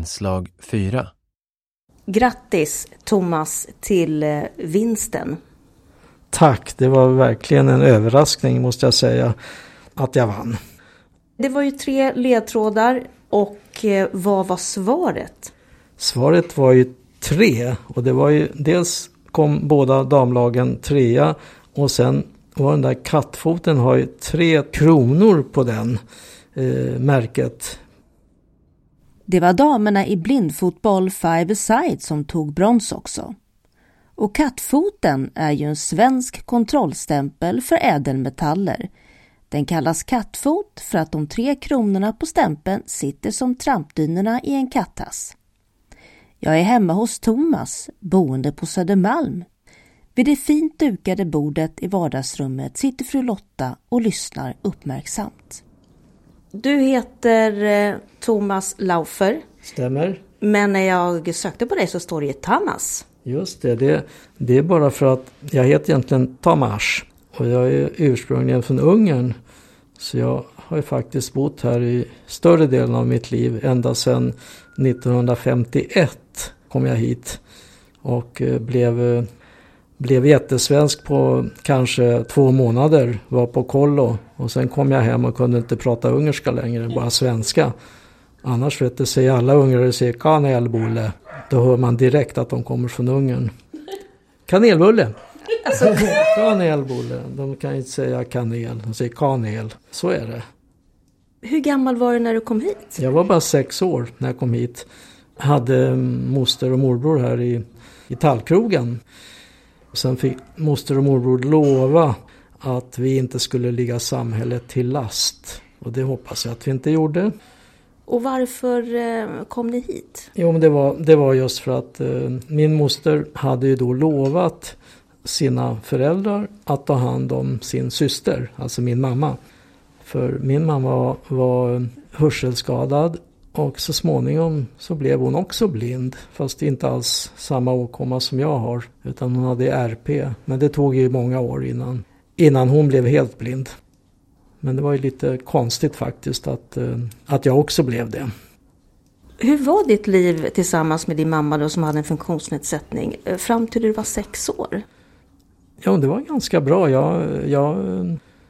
Inslag 4 Grattis Thomas till eh, vinsten. Tack, det var verkligen en överraskning måste jag säga att jag vann. Det var ju tre ledtrådar och eh, vad var svaret? Svaret var ju tre och det var ju dels kom båda damlagen trea och sen var den där kattfoten har ju tre kronor på den eh, märket. Det var damerna i blindfotboll five side som tog brons också. Och kattfoten är ju en svensk kontrollstämpel för ädelmetaller. Den kallas kattfot för att de tre kronorna på stämpeln sitter som trampdynorna i en kattass. Jag är hemma hos Thomas, boende på Södermalm. Vid det fint dukade bordet i vardagsrummet sitter fru Lotta och lyssnar uppmärksamt. Du heter eh, Thomas Laufer. Stämmer. Men när jag sökte på dig så står det ju Tamas. Just det, det, det är bara för att jag heter egentligen Tamas och jag är ursprungligen från Ungern. Så jag har ju faktiskt bott här i större delen av mitt liv. Ända sedan 1951 kom jag hit och eh, blev, eh, blev jättesvensk på kanske två månader. Var på kollo och sen kom jag hem och kunde inte prata ungerska längre, bara svenska. Annars vet du, säger alla ungrare säger kanelbulle. Då hör man direkt att de kommer från Ungern. Kanelbulle. Alltså. kanelbulle. De kan inte säga kanel, de säger kanel. Så är det. Hur gammal var du när du kom hit? Jag var bara sex år när jag kom hit. Hade moster och morbror här i, i tallkrogen. Sen fick moster och morbror lova att vi inte skulle ligga samhället till last. Och det hoppas jag att vi inte gjorde. Och varför eh, kom ni hit? Jo, men det var, det var just för att eh, min moster hade ju då lovat sina föräldrar att ta hand om sin syster, alltså min mamma. För min mamma var hörselskadad och så småningom så blev hon också blind. Fast inte alls samma åkomma som jag har. Utan hon hade RP. Men det tog ju många år innan, innan hon blev helt blind. Men det var ju lite konstigt faktiskt att, eh, att jag också blev det. Hur var ditt liv tillsammans med din mamma då som hade en funktionsnedsättning eh, fram till du var sex år? Ja, det var ganska bra. Jag, jag,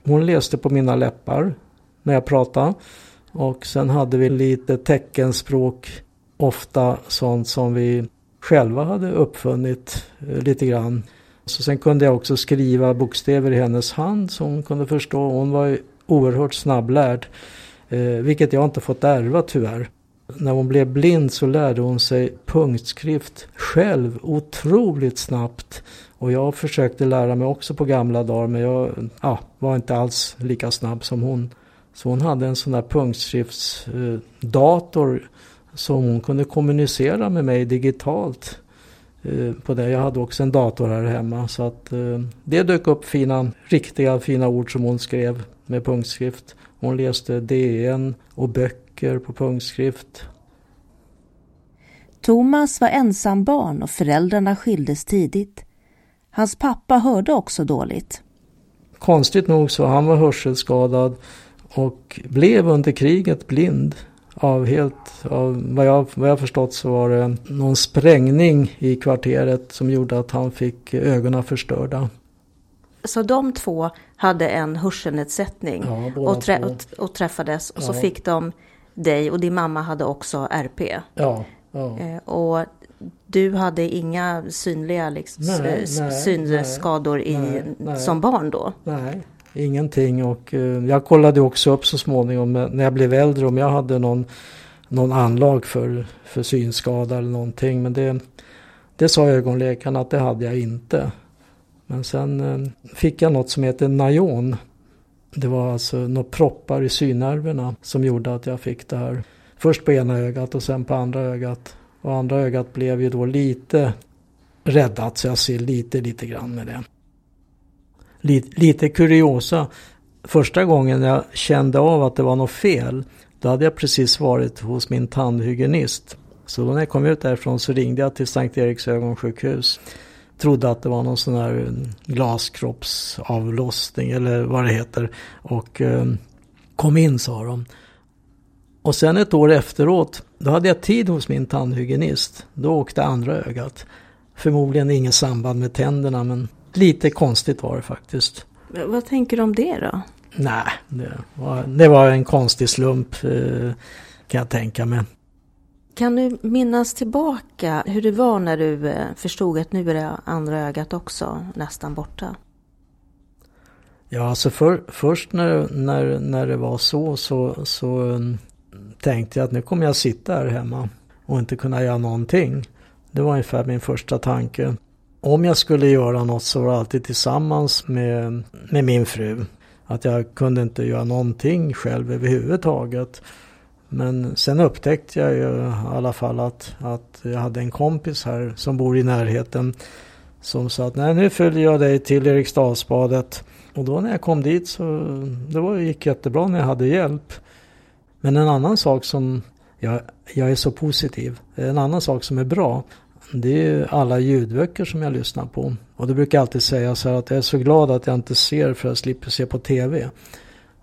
hon läste på mina läppar när jag pratade. Och sen hade vi lite teckenspråk, ofta sånt som vi själva hade uppfunnit eh, lite grann. Så sen kunde jag också skriva bokstäver i hennes hand som hon kunde förstå. Hon var oerhört snabblärd, eh, vilket jag inte fått ärva tyvärr. När hon blev blind så lärde hon sig punktskrift själv otroligt snabbt. Och jag försökte lära mig också på gamla dagar men jag ja, var inte alls lika snabb som hon. Så hon hade en sån där punktskriftsdator som hon kunde kommunicera med mig digitalt. Eh, på det. Jag hade också en dator här hemma så att eh, det dök upp fina, riktiga fina ord som hon skrev med punktskrift. Hon läste DN och böcker på punktskrift. Thomas var ensam barn och föräldrarna skildes tidigt. Hans pappa hörde också dåligt. Konstigt nog så han var hörselskadad och blev under kriget blind. Av helt, av vad, jag, vad jag förstått så var det någon sprängning i kvarteret som gjorde att han fick ögonen förstörda. Så de två hade en hörselnedsättning ja, och, trä och, och, träffades och ja. så fick de dig och din mamma hade också RP. Ja. Eh, och du hade inga synliga liksom, nej, synskador nej, i, nej, som barn då? Nej, ingenting. Och eh, jag kollade också upp så småningom när jag blev äldre om jag hade någon, någon anlag för, för synskada eller någonting. Men det, det sa ögonläkaren att det hade jag inte. Men sen eh, fick jag något som heter Nayon. Det var alltså några proppar i synnerverna som gjorde att jag fick det här. Först på ena ögat och sen på andra ögat. Och andra ögat blev ju då lite räddat så jag ser lite, lite grann med det. Lite, lite kuriosa. Första gången jag kände av att det var något fel då hade jag precis varit hos min tandhygienist. Så när jag kom ut därifrån så ringde jag till Sankt Eriks ögonsjukhus trodde att det var någon sån här mm, glaskroppsavlossning eller vad det heter. Och eh, kom in sa de. Och sen ett år efteråt Då hade jag tid hos min tandhygienist. Då åkte andra ögat. Förmodligen inget samband med tänderna men lite konstigt var det faktiskt. Vad tänker du om det då? Nej, det var, det var en konstig slump eh, kan jag tänka mig. Kan du minnas tillbaka hur det var när du eh, förstod att nu är det andra ögat också nästan borta? Ja, alltså för, först när, när, när det var så, så så mm, tänkte jag att nu kommer jag sitta här hemma och inte kunna göra någonting. Det var ungefär min första tanke. Om jag skulle göra något så var det alltid tillsammans med, med min fru. Att jag kunde inte göra någonting själv överhuvudtaget. Men sen upptäckte jag ju i alla fall att, att jag hade en kompis här som bor i närheten. Som sa att nej nu följer jag dig till Eriksdalsbadet. Och då när jag kom dit så det var, gick jättebra när jag hade hjälp. Men en annan sak som, jag, jag är så positiv, en annan sak som är bra det är alla ljudböcker som jag lyssnar på. Och det brukar jag alltid säga så här att jag är så glad att jag inte ser för jag slipper se på TV.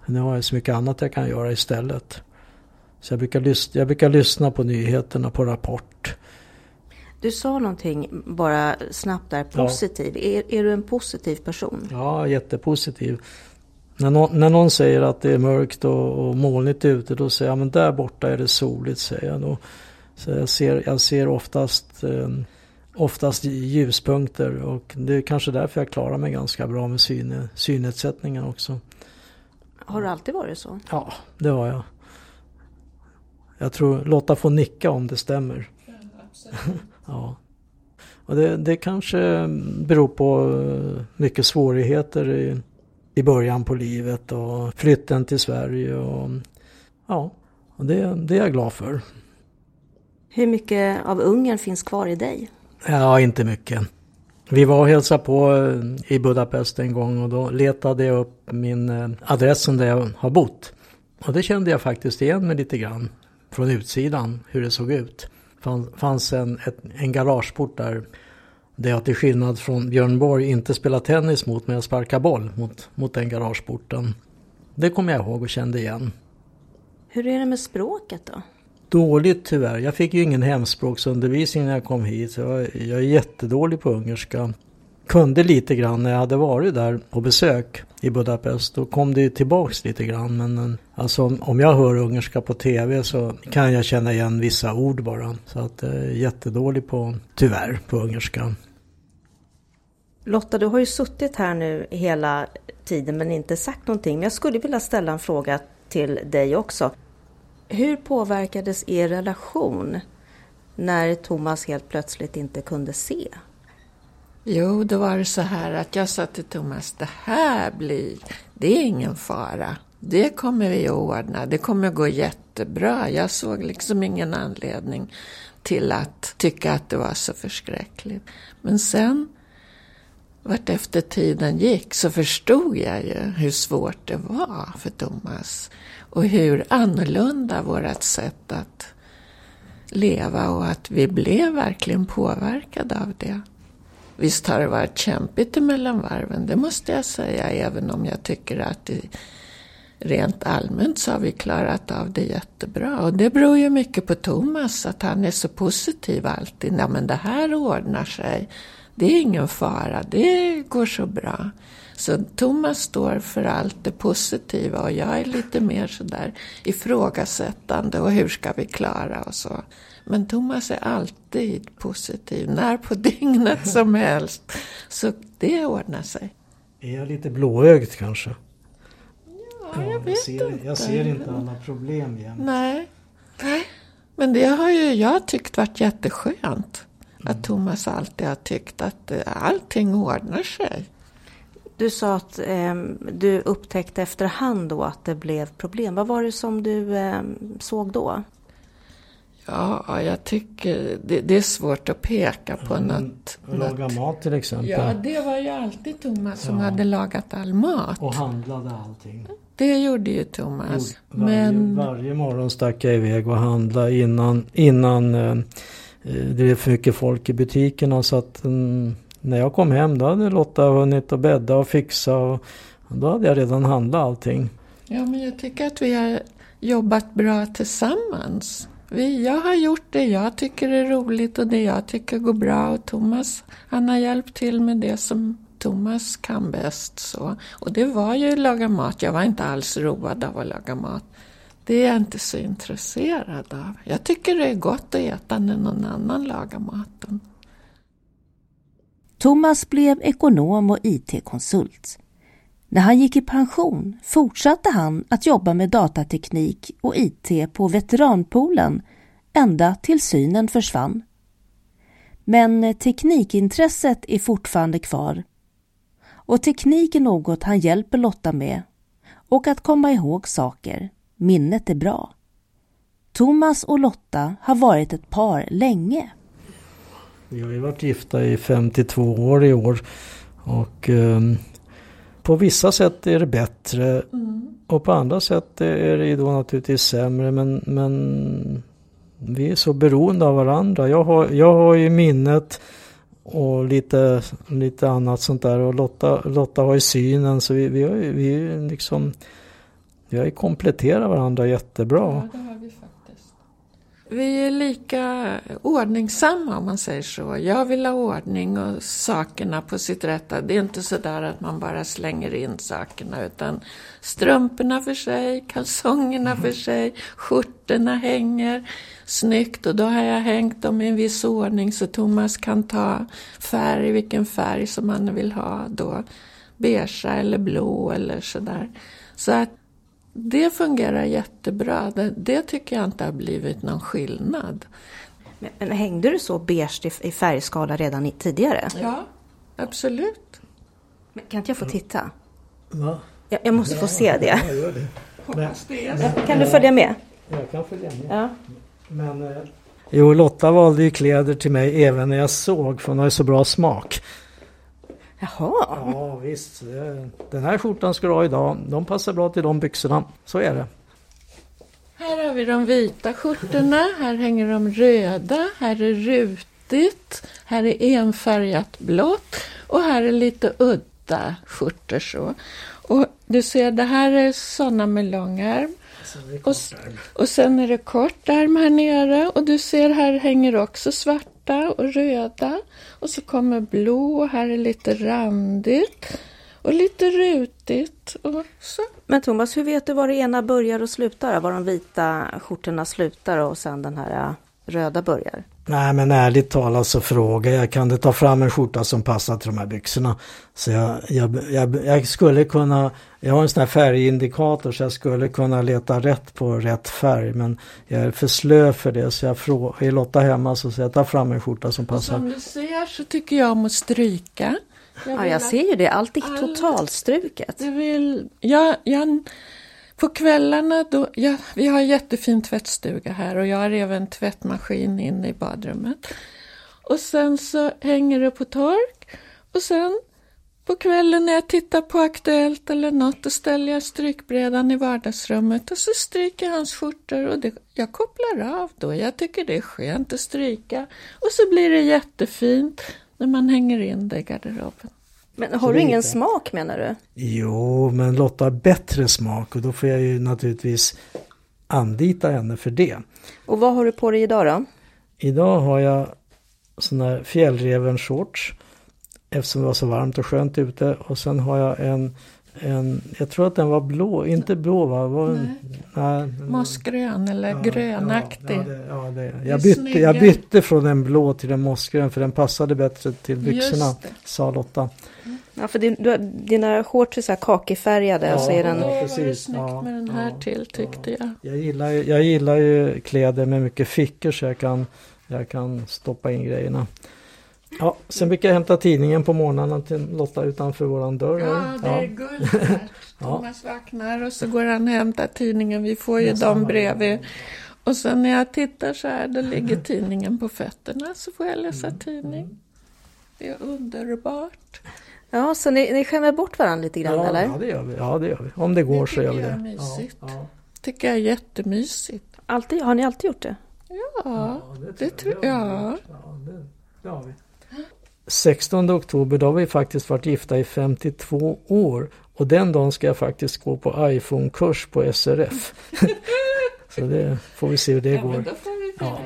Nu har jag så mycket annat jag kan göra istället. Så jag brukar, lyssna, jag brukar lyssna på nyheterna på Rapport. Du sa någonting bara snabbt där, positiv. Ja. Är, är du en positiv person? Ja, jättepositiv. När någon, när någon säger att det är mörkt och, och molnigt ute då säger jag men där borta är det soligt säger jag. Då. Så jag ser, jag ser oftast, eh, oftast ljuspunkter och det är kanske därför jag klarar mig ganska bra med syn, synnedsättningen också. Har du alltid varit så? Ja, det har jag. Jag tror Lotta får nicka om det stämmer. ja. Och det, det kanske beror på eh, mycket svårigheter i, i början på livet och flytten till Sverige och ja, och det, det är jag glad för. Hur mycket av Ungern finns kvar i dig? Ja, inte mycket. Vi var och hälsade på eh, i Budapest en gång och då letade jag upp min eh, adressen där jag har bott. Och det kände jag faktiskt igen mig lite grann från utsidan hur det såg ut. Det fanns en, ett, en garageport där där jag till skillnad från Björn Borg inte spelar tennis mot men jag sparkar boll mot, mot den garageporten. Det kommer jag ihåg och kände igen. Hur är det med språket då? Dåligt tyvärr. Jag fick ju ingen hemspråksundervisning när jag kom hit. Jag, jag är jättedålig på ungerska. Kunde lite grann när jag hade varit där på besök i Budapest. Då kom det tillbaks lite grann. Men alltså, om jag hör ungerska på tv så kan jag känna igen vissa ord bara. Så att jag är jättedålig på, tyvärr, på ungerska. Lotta, du har ju suttit här nu hela tiden men inte sagt någonting. Men jag skulle vilja ställa en fråga till dig också. Hur påverkades er relation när Thomas helt plötsligt inte kunde se? Jo, då var det så här att jag sa till Thomas, det här blir, det är ingen fara. Det kommer vi att ordna, det kommer att gå jättebra. Jag såg liksom ingen anledning till att tycka att det var så förskräckligt. Men sen, vart efter tiden gick, så förstod jag ju hur svårt det var för Thomas och hur annorlunda vårt sätt att leva och att vi blev verkligen påverkade av det. Visst har det varit kämpigt emellan varven, det måste jag säga, även om jag tycker att det, rent allmänt så har vi klarat av det jättebra. Och det beror ju mycket på Thomas, att han är så positiv alltid. Ja, men det här ordnar sig. Det är ingen fara, det går så bra. Så Thomas står för allt det positiva och jag är lite mer sådär ifrågasättande och hur ska vi klara och så. Men Thomas är alltid positiv, när på dygnet som helst. Så det ordnar sig. Är jag lite blåögd kanske? Ja, jag vet jag ser, inte. Jag ser inte alla problem jämt. Nej. Men det har ju jag tyckt varit jätteskönt. Att mm. Thomas alltid har tyckt att allting ordnar sig. Du sa att eh, du upptäckte efterhand då att det blev problem. Vad var det som du eh, såg då? Ja, jag tycker det, det, är svårt att peka på mm, något. Laga något. mat till exempel. Ja, det var ju alltid Thomas som ja. hade lagat all mat. Och handlade allting. Det gjorde ju Thomas. Jo, varje, Men... varje morgon stack jag iväg och handlade innan, innan eh, eh Eh, det är för mycket folk i butikerna. Så att mm, när jag kom hem då hade Lotta hunnit att bädda och fixa och då hade jag redan handlat allting. Ja, men jag tycker att vi har jobbat bra tillsammans. Vi, jag har gjort det jag tycker är roligt och det jag tycker går bra och Thomas han har hjälpt till med det som Thomas kan bäst. Så. Och det var ju att laga mat. Jag var inte alls road av att laga mat. Det är jag inte så intresserad av. Jag tycker det är gott att äta när någon annan lagar maten. Thomas blev ekonom och IT-konsult. När han gick i pension fortsatte han att jobba med datateknik och IT på veteranpoolen ända till synen försvann. Men teknikintresset är fortfarande kvar. Och teknik är något han hjälper Lotta med. Och att komma ihåg saker. Minnet är bra. Thomas och Lotta har varit ett par länge. Vi har ju varit gifta i 52 år i år. Och eh, på vissa sätt är det bättre. Mm. Och på andra sätt är det då naturligtvis sämre. Men, men vi är så beroende av varandra. Jag har, jag har ju minnet och lite, lite annat sånt där. Och Lotta, Lotta har ju synen. Så vi, vi, har, vi liksom vi har ju kompletterat varandra jättebra. Ja, vi är lika ordningsamma om man säger så. Jag vill ha ordning och sakerna på sitt rätta. Det är inte så där att man bara slänger in sakerna utan strumporna för sig, kalsongerna för sig, skjortorna hänger snyggt och då har jag hängt dem i en viss ordning så Thomas kan ta färg, vilken färg som han vill ha då. Beige eller blå eller sådär. Så att det fungerar jättebra. Det, det, tycker jag inte har blivit någon skillnad. Men, men hängde du så beige i, i färgskala redan i, tidigare? Ja, absolut. Men kan inte jag få titta? Va? Jag, jag måste ja, få se det. Ja, gör det. Men, kan du följa med? Jag kan följa med. Ja. Men, eh, jo, Lotta valde ju kläder till mig även när jag såg för hon har ju så bra smak. Jaha. Ja visst. Den här skjortan ska du ha idag. De passar bra till de byxorna. Så är det. Här har vi de vita skjortorna. Här hänger de röda. Här är rutigt. Här är enfärgat blått. Och här är lite udda skjortor så. Och du ser, det här är sådana med lång ärm. Och, och sen är det kort ärm här nere. Och du ser, här hänger också svart svarta och röda. Och så kommer blå och här är lite randigt. Och lite rutigt. Och så. Men Thomas, hur vet du var det ena börjar och slutar? Var de vita skjortorna slutar och sen den här äh, röda börjar? Nej men ärligt talat så frågar jag, kan du ta fram en skjorta som passar till de här byxorna? Så jag, jag, jag, jag skulle kunna, jag har en sån här färgindikator så jag skulle kunna leta rätt på rätt färg men jag är för slö för det så jag frågar, är Lotta hemma så säger jag ta fram en skjorta som passar. Och som du ser så tycker jag om att stryka. Jag ja jag ser ju det, allt är totalstruket. Jag vill, jag, jag på kvällarna då, ja, vi har en jättefin tvättstuga här och jag har även tvättmaskin inne i badrummet. Och sen så hänger det på tork och sen på kvällen när jag tittar på Aktuellt eller något då ställer jag strykbrädan i vardagsrummet och så stryker jag hans skjortor och det, jag kopplar av då. Jag tycker det är skönt att stryka och så blir det jättefint när man hänger in det i garderoben. Men har du ingen smak menar du? Jo, men Lotta har bättre smak och då får jag ju naturligtvis anlita henne för det. Och vad har du på dig idag då? Idag har jag sån här fjällreven shorts eftersom det var så varmt och skönt ute och sen har jag en en, jag tror att den var blå, inte blå va? Var en, nej. mossgrön eller ja, grönaktig. Ja, ja, det, ja, det. Jag, bytte, jag bytte från en blå till en mossgrön för den passade bättre till byxorna, sa Lotta. Ja, för din, du, dina shorts är så här kakifärgade ja, och så är den... Ja, precis. var det snyggt ja, med den här till tyckte jag. Jag gillar, jag gillar ju kläder med mycket fickor så jag kan, jag kan stoppa in grejerna. Ja, sen brukar jag hämta tidningen på morgnarna till Lotta utanför våran dörr. Ja, det är guld här. Thomas vaknar och så går han och hämtar tidningen. Vi får ju dem bredvid. Och sen när jag tittar så här, då ligger tidningen på fötterna så får jag läsa mm. tidning. Det är underbart. Ja, så ni, ni skämmer bort varandra lite grann ja, eller? Ja, det gör vi. Ja, det gör vi. Om det går det så gör vi det. Det mysigt. Ja, ja. tycker jag är jättemysigt. Alltid, har ni alltid gjort det? Ja, ja det, det tror jag. Ja, det, det har vi. 16 oktober, då har vi faktiskt varit gifta i 52 år. Och den dagen ska jag faktiskt gå på iPhone-kurs på SRF. så det får vi se hur det ja, går. Får Ja.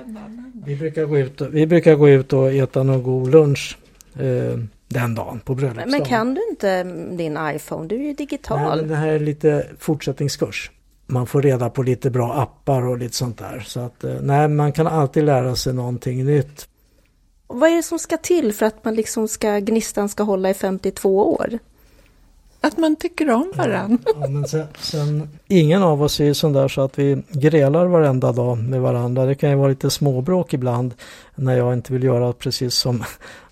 Vi, brukar gå ut och, vi brukar gå ut och äta någon god lunch eh, den dagen på bröllopsdagen. Men kan du inte din iPhone? Du är ju digital. Nej, men det här är lite fortsättningskurs. Man får reda på lite bra appar och lite sånt där. Så att, eh, nej, man kan alltid lära sig någonting nytt. Vad är det som ska till för att man liksom ska, gnistan ska hålla i 52 år? Att man tycker om varandra. Ja, men sen, sen, ingen av oss är ju sån där så att vi grälar varenda dag med varandra. Det kan ju vara lite småbråk ibland när jag inte vill göra precis som,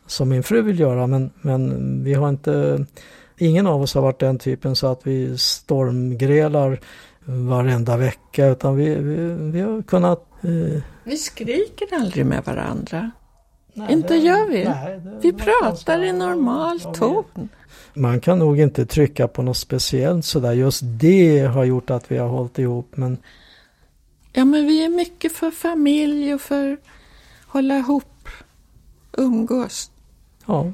som min fru vill göra. Men, men vi har inte, ingen av oss har varit den typen så att vi stormgrälar varenda vecka utan vi, vi, vi har kunnat... Eh... Vi skriker aldrig med varandra. Nej, inte det, gör vi. Nej, vi pratar i normal ton. Man kan nog inte trycka på något speciellt sådär. Just det har gjort att vi har hållit ihop. Men... Ja men vi är mycket för familj och för hålla ihop, umgås. Ja,